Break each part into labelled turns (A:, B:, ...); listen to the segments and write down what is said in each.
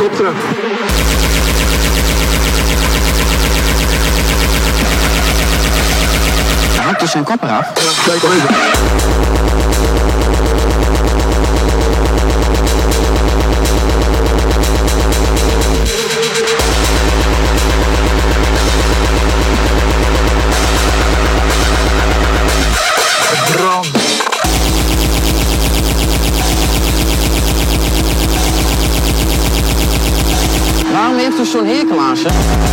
A: helikopteren.
B: Hij hakt dus zijn kop eraf.
A: Ja, kijk even.
C: Russia.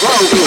C: Whoa.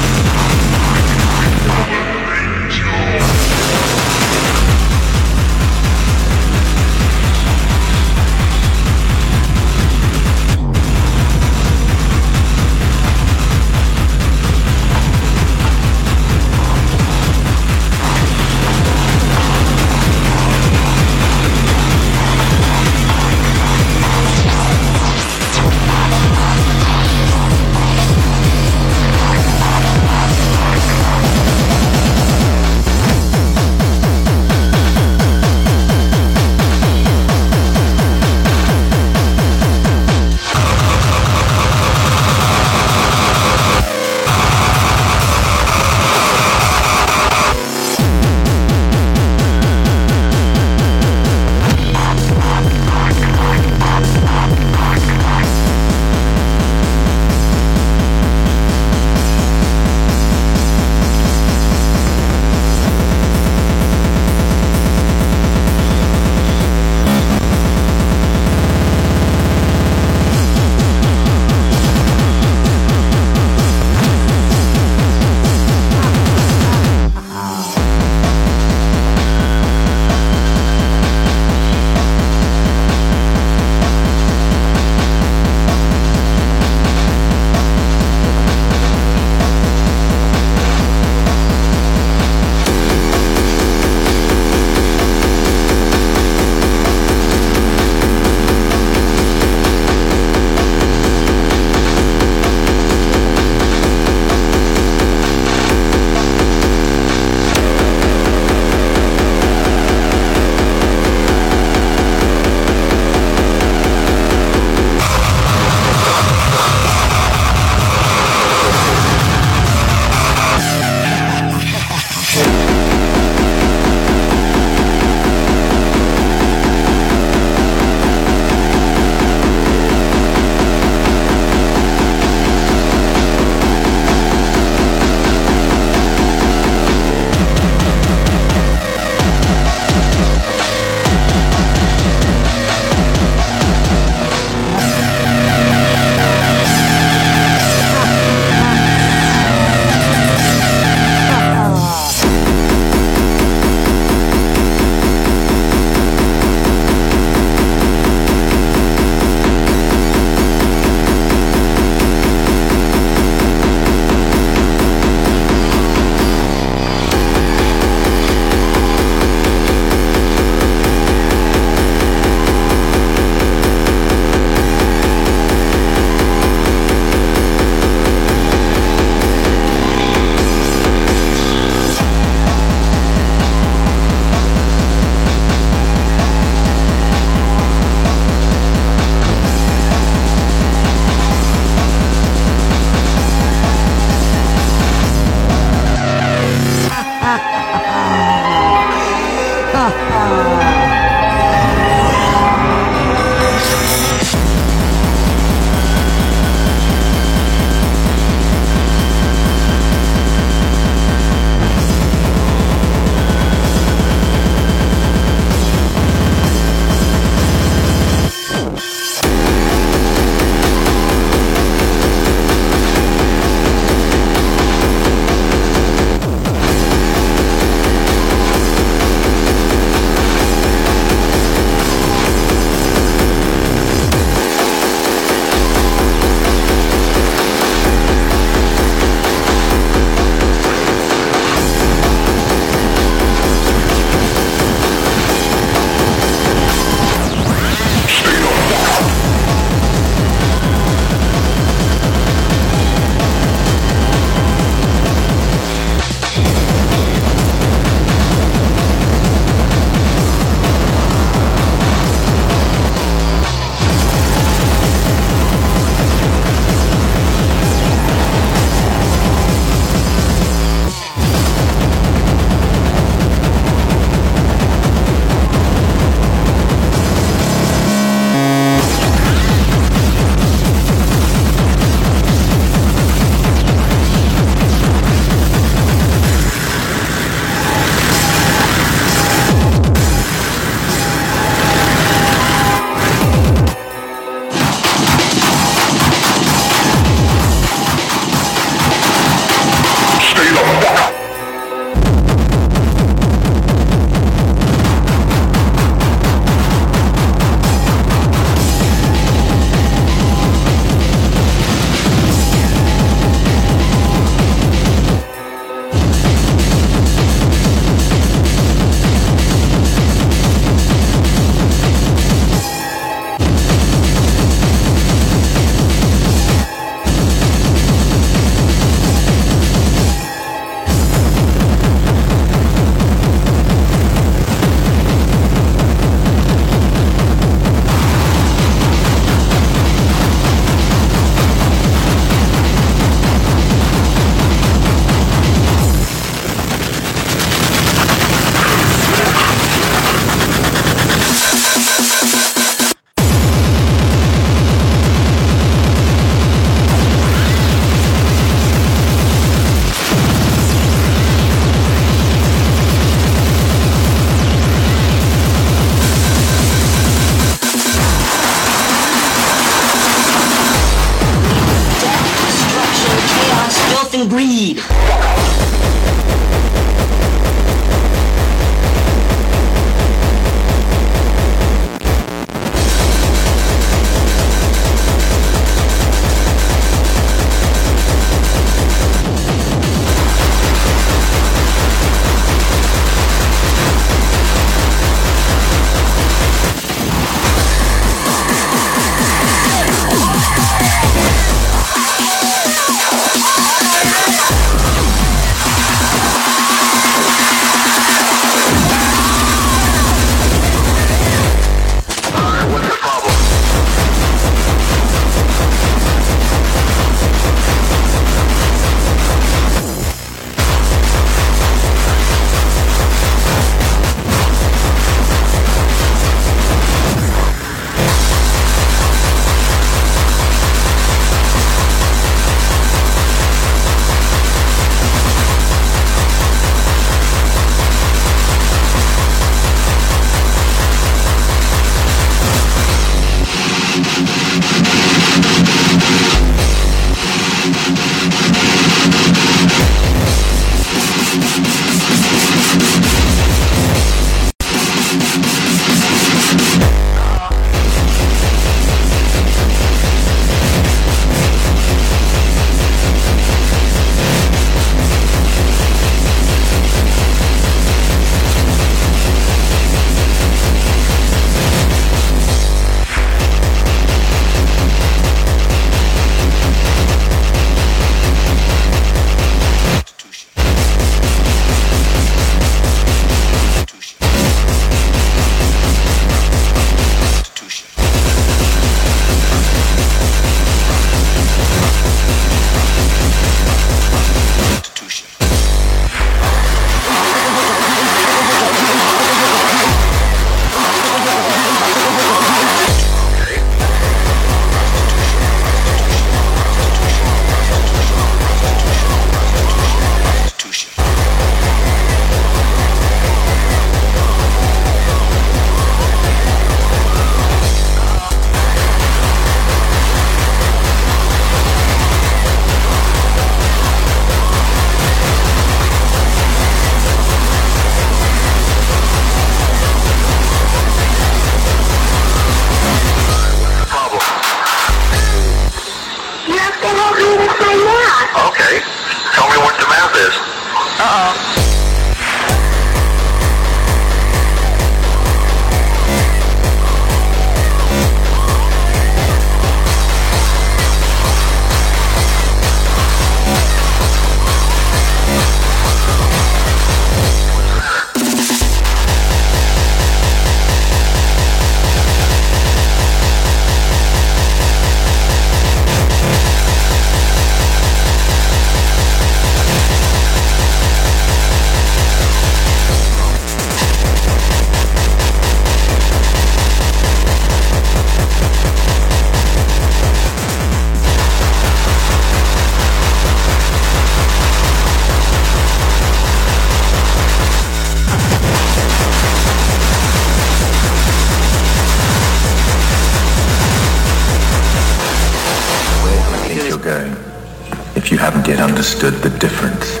D: Understood the difference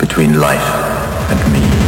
D: between life and me.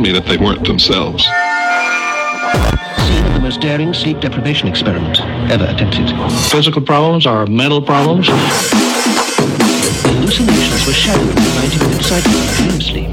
E: Told me that they weren't themselves.
F: Scene the most daring sleep deprivation experiment ever attempted.
G: Physical problems are mental problems.
F: Hallucinations were shadowed by 90 minute dream sleep.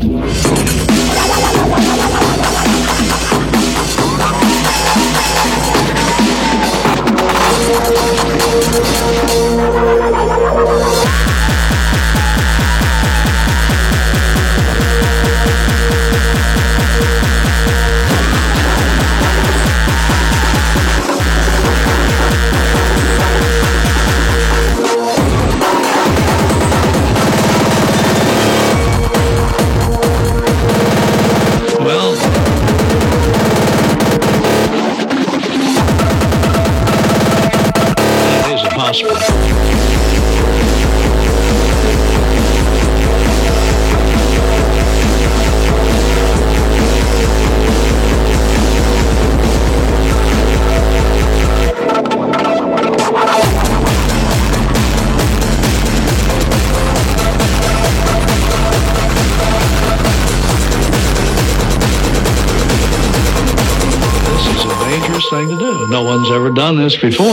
H: No one's ever done this before.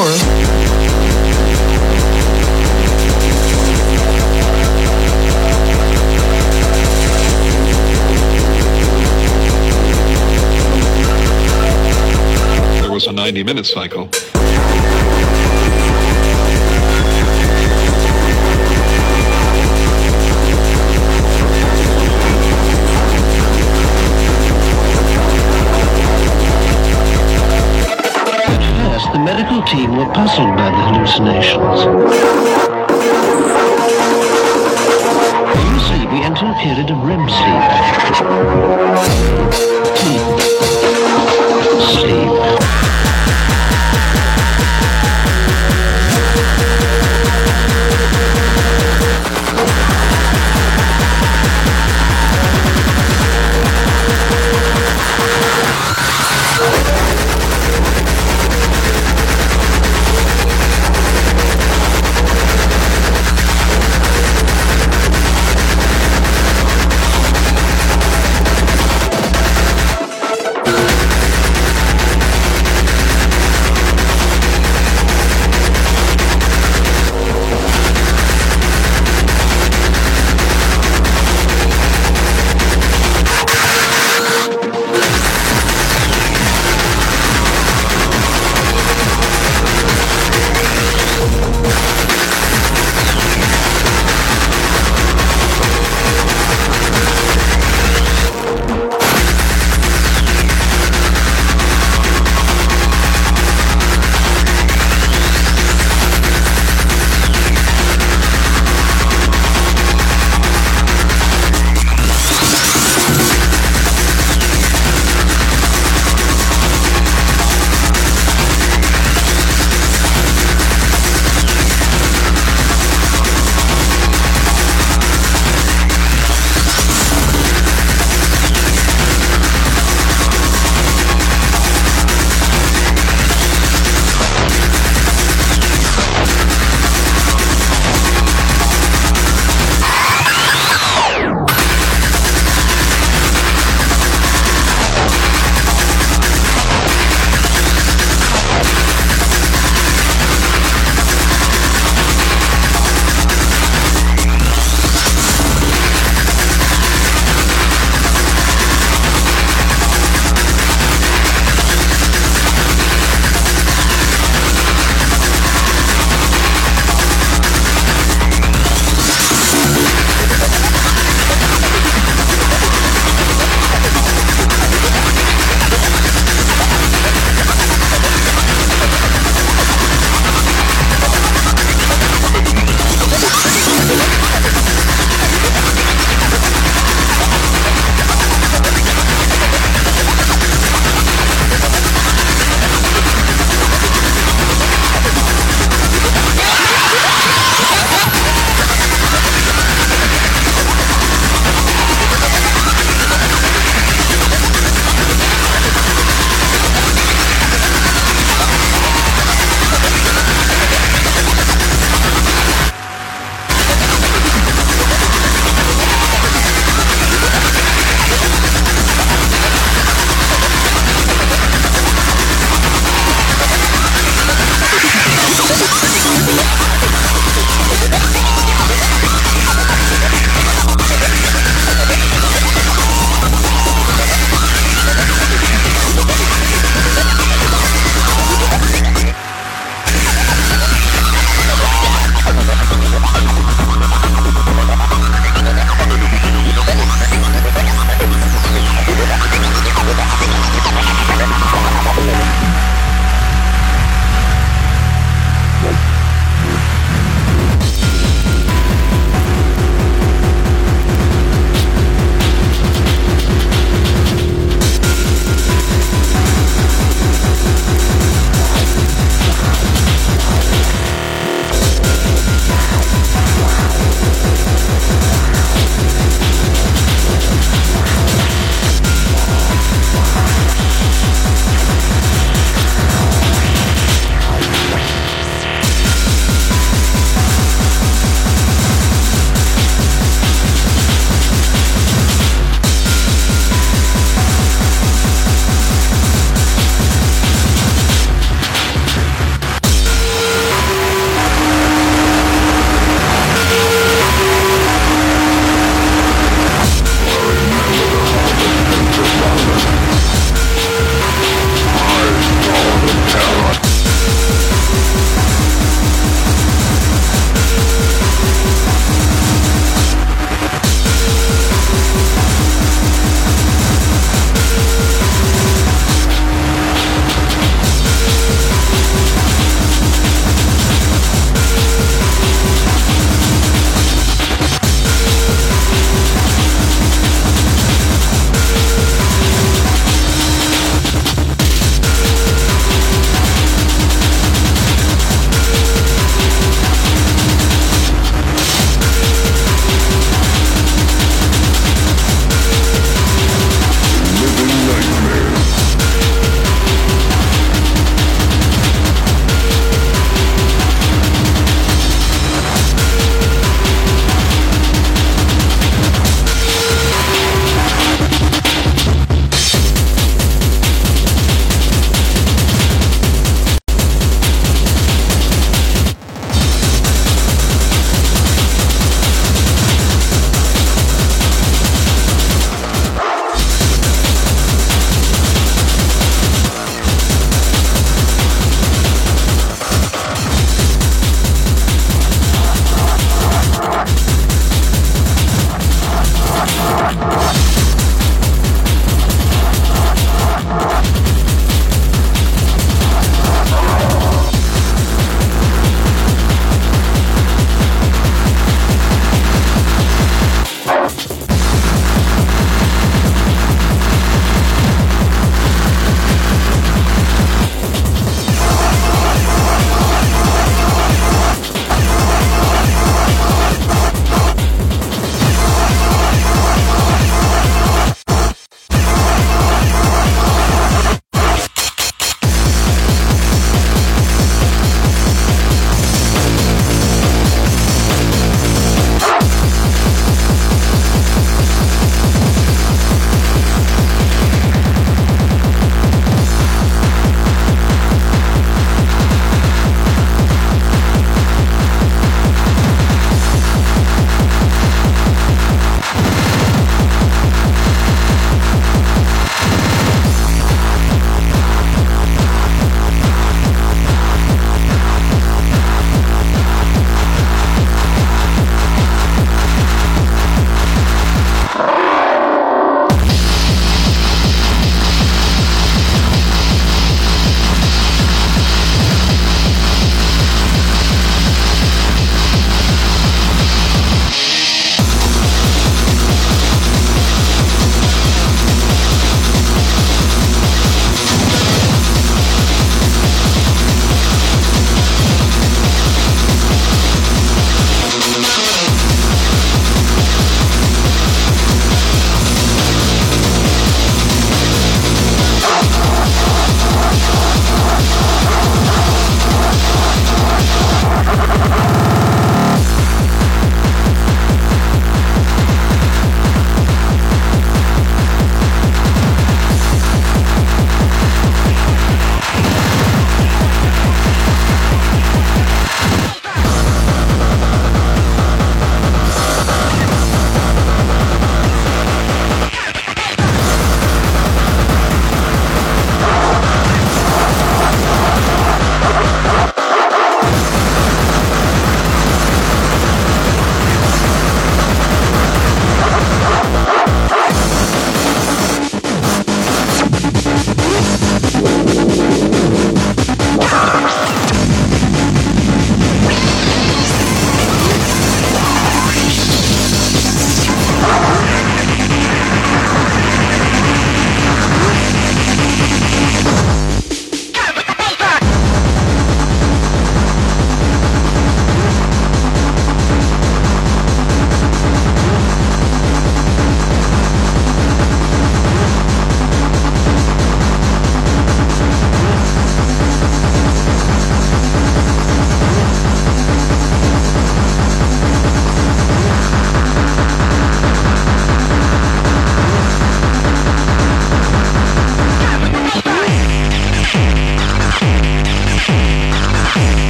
E: There was a 90 minute cycle.
F: Medical team were puzzled by the hallucinations. In sleep, we enter a period of REM. Sleep.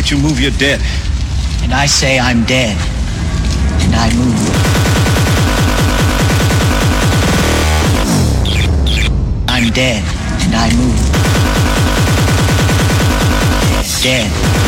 I: fight, you move, you're dead.
J: And I say I'm dead. And I move. I'm dead. And I move. Dead.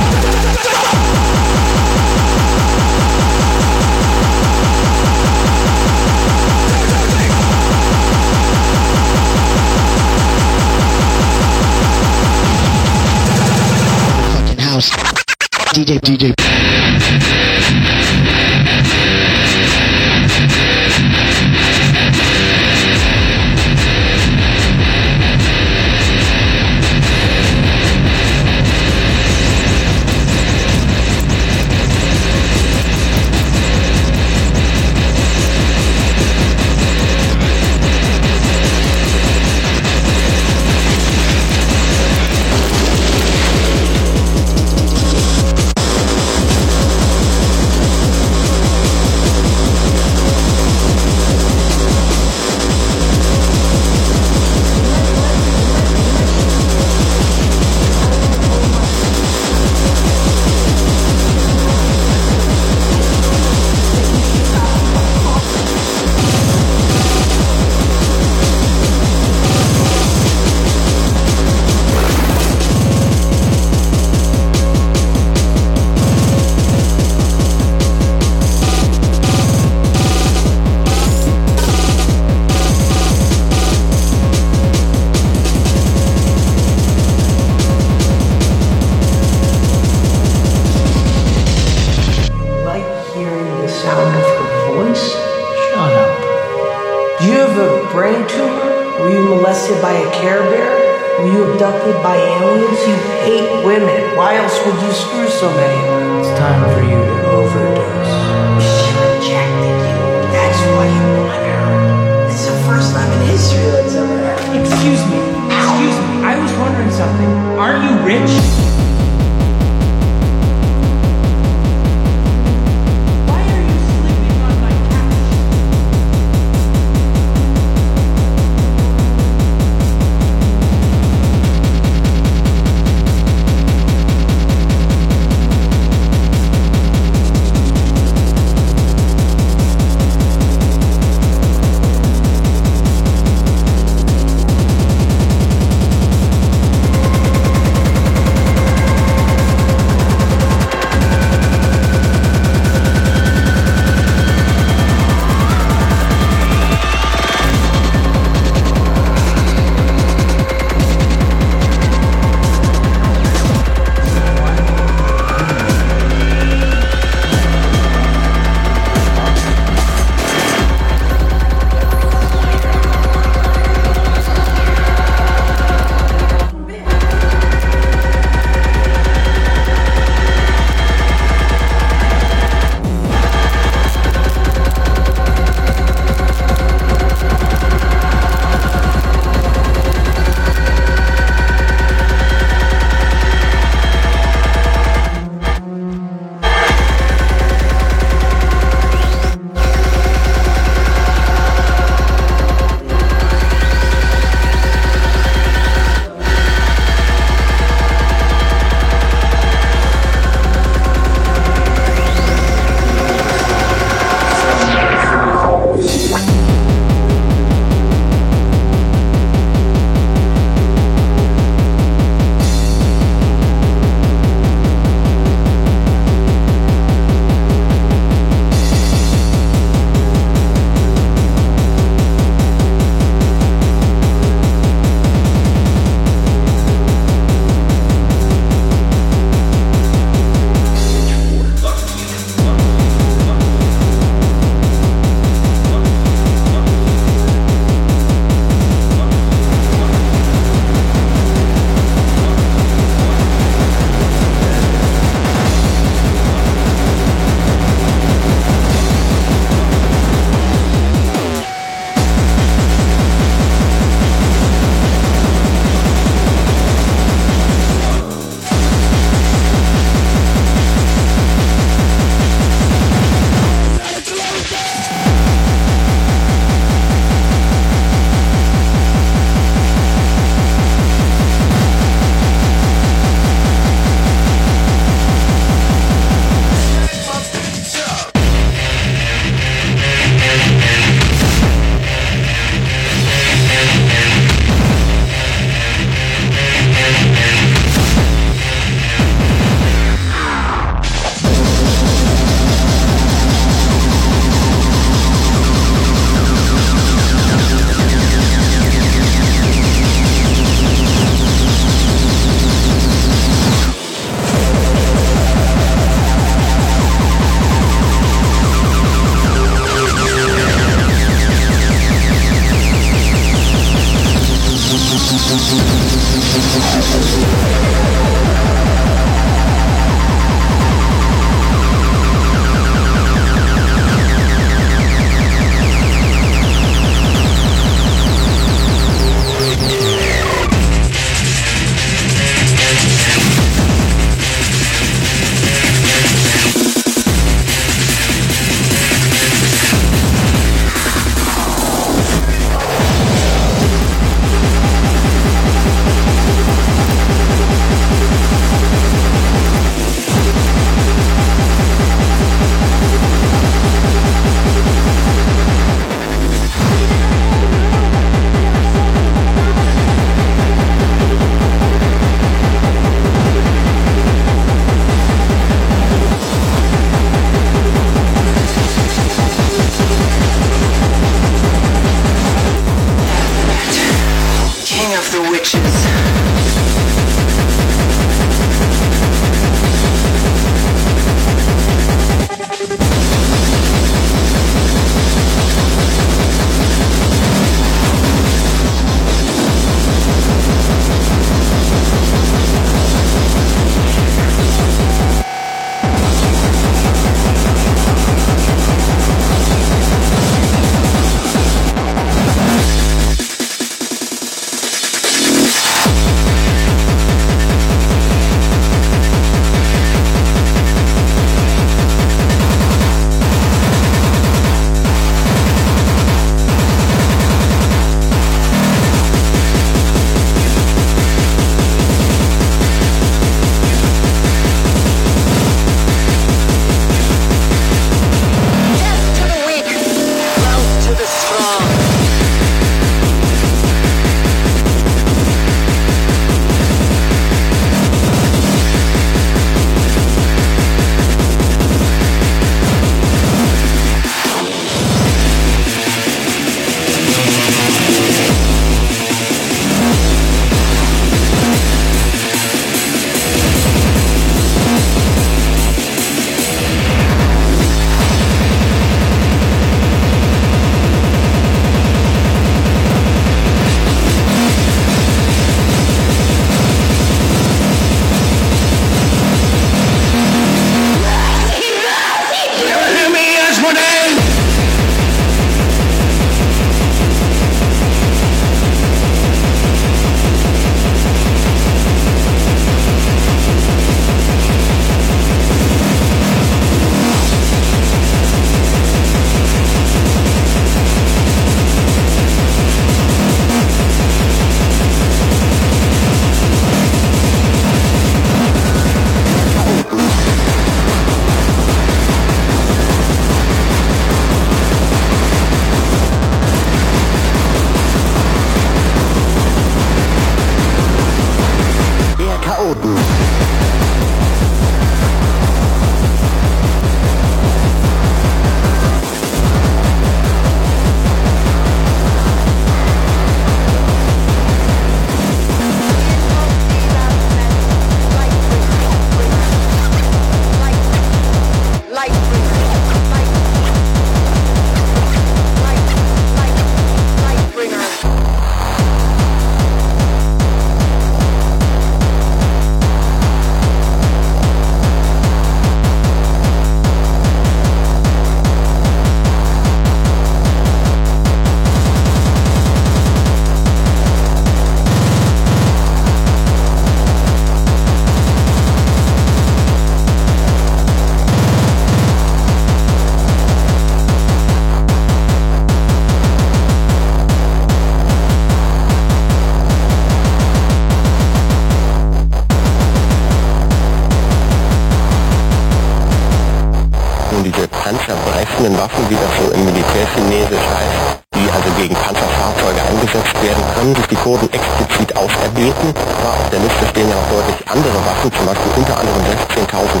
I: Waffen, wie das so im Militärchinesisch heißt, die also gegen Panzerfahrzeuge eingesetzt werden können, sich die Kurden explizit auserbeten. Aber auf der Liste stehen ja auch deutlich andere Waffen, zum Beispiel unter anderem 16.000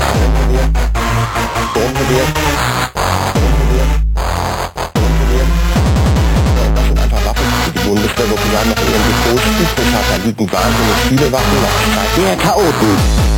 I: Sturmgewehr. Das sind einfach Waffen, die die Bundeswehr sozusagen noch in ihren Depots übrig hat. Da liegen wahnsinnig viele Waffen noch. Der Chaoten.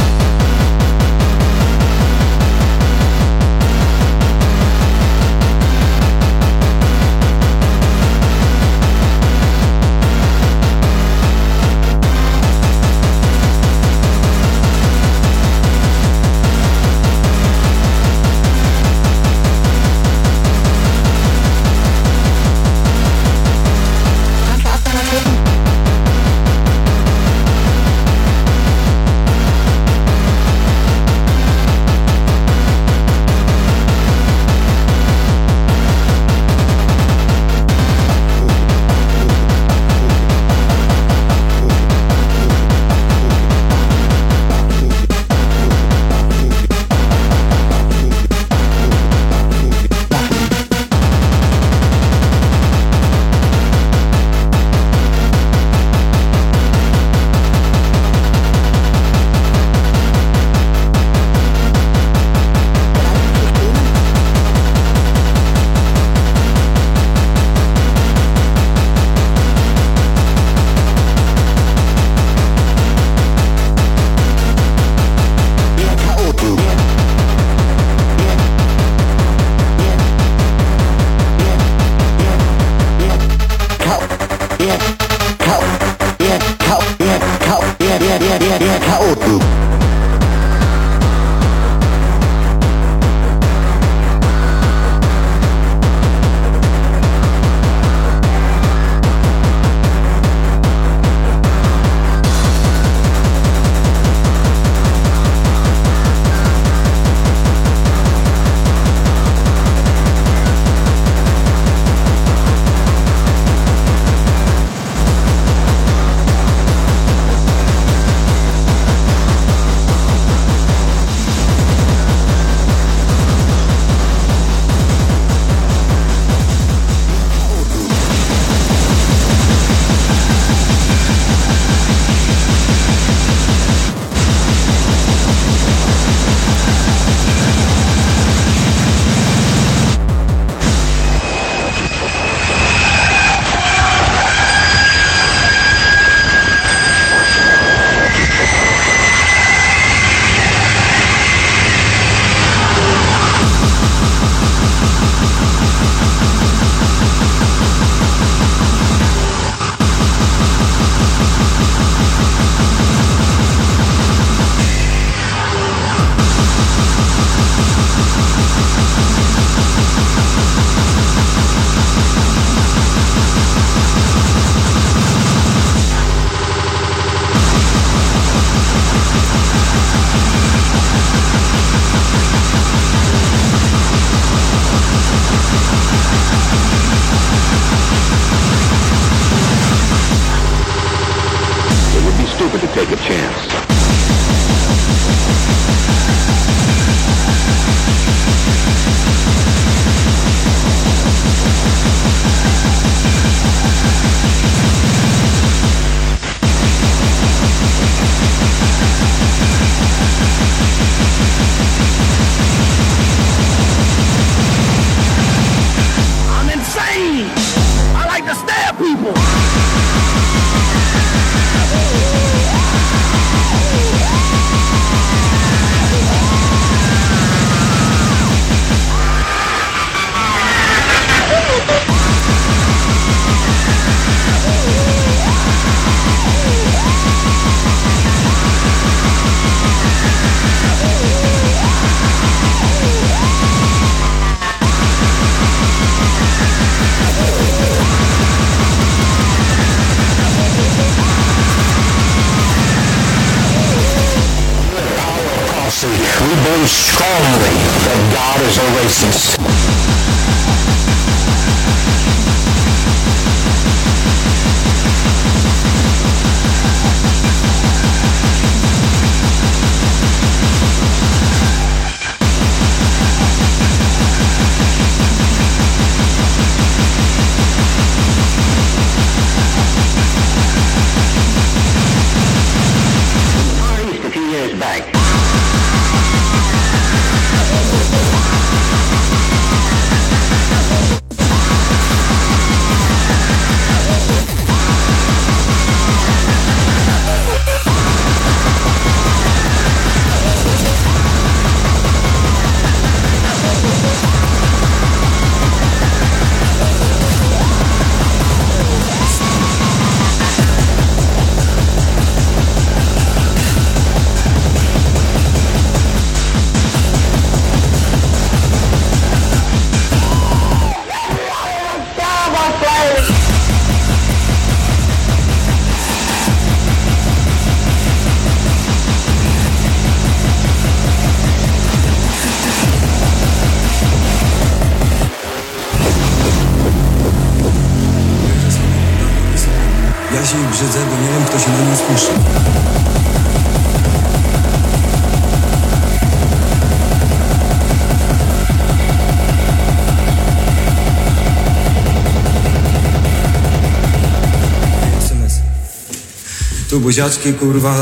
K: buziaczki, kurwa,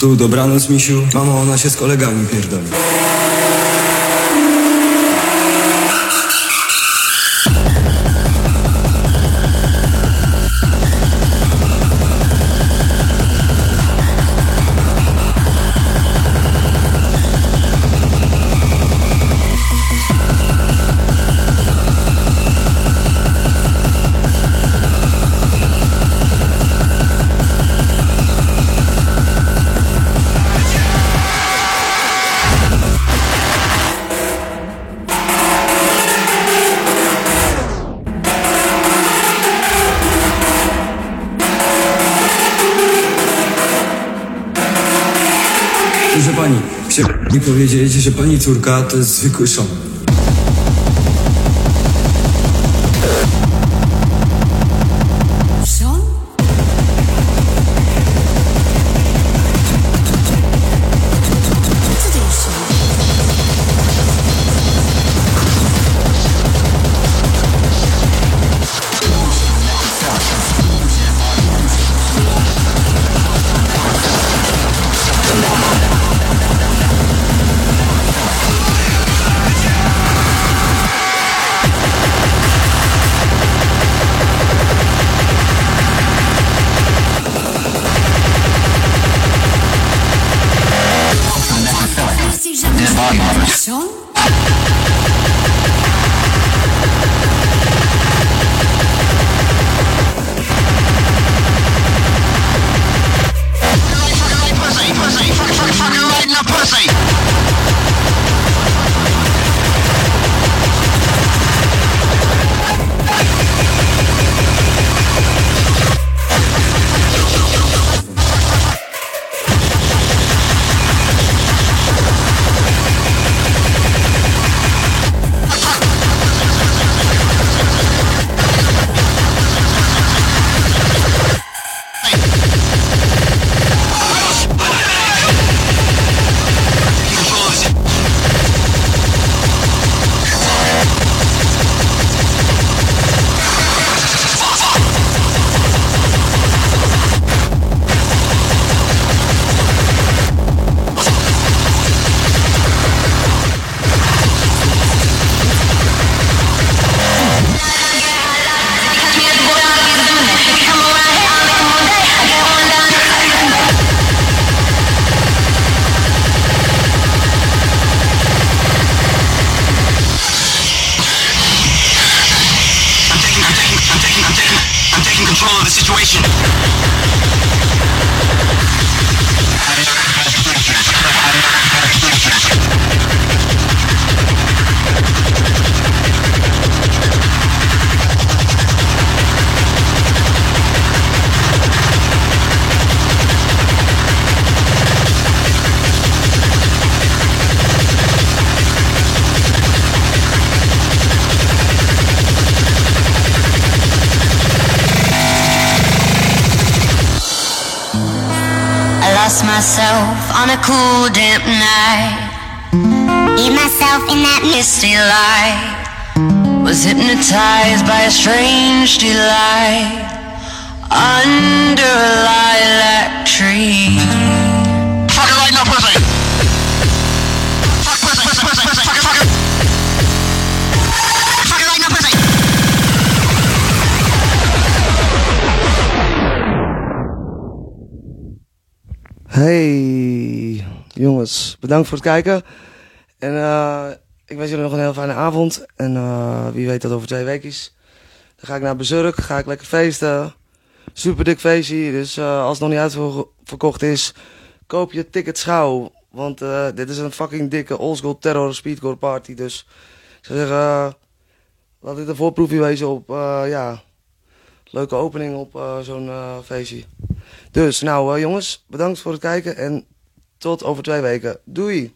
K: tu dobranoc misiu, mamo, ona się z kolegami pierdoli. powiedzieć, że pani córka to jest zwykły
L: szon. Bedankt voor het kijken. En eh, ik wens jullie nog een heel fijne avond. En eh, wie weet dat over twee weken is. Dan ga ik naar Bezurk, ga ik lekker feesten. Super dik feestje, dus eh, als het nog niet uitverkocht is, koop je ticket schouw. Want dit is een fucking dikke oldschool terror speedcore party. Dus zou zeggen, laat dit een voorproefje wezen op, ja, leuke opening op zo'n feestje. Dus nou jongens, bedankt voor het kijken en tot over twee weken. Doei!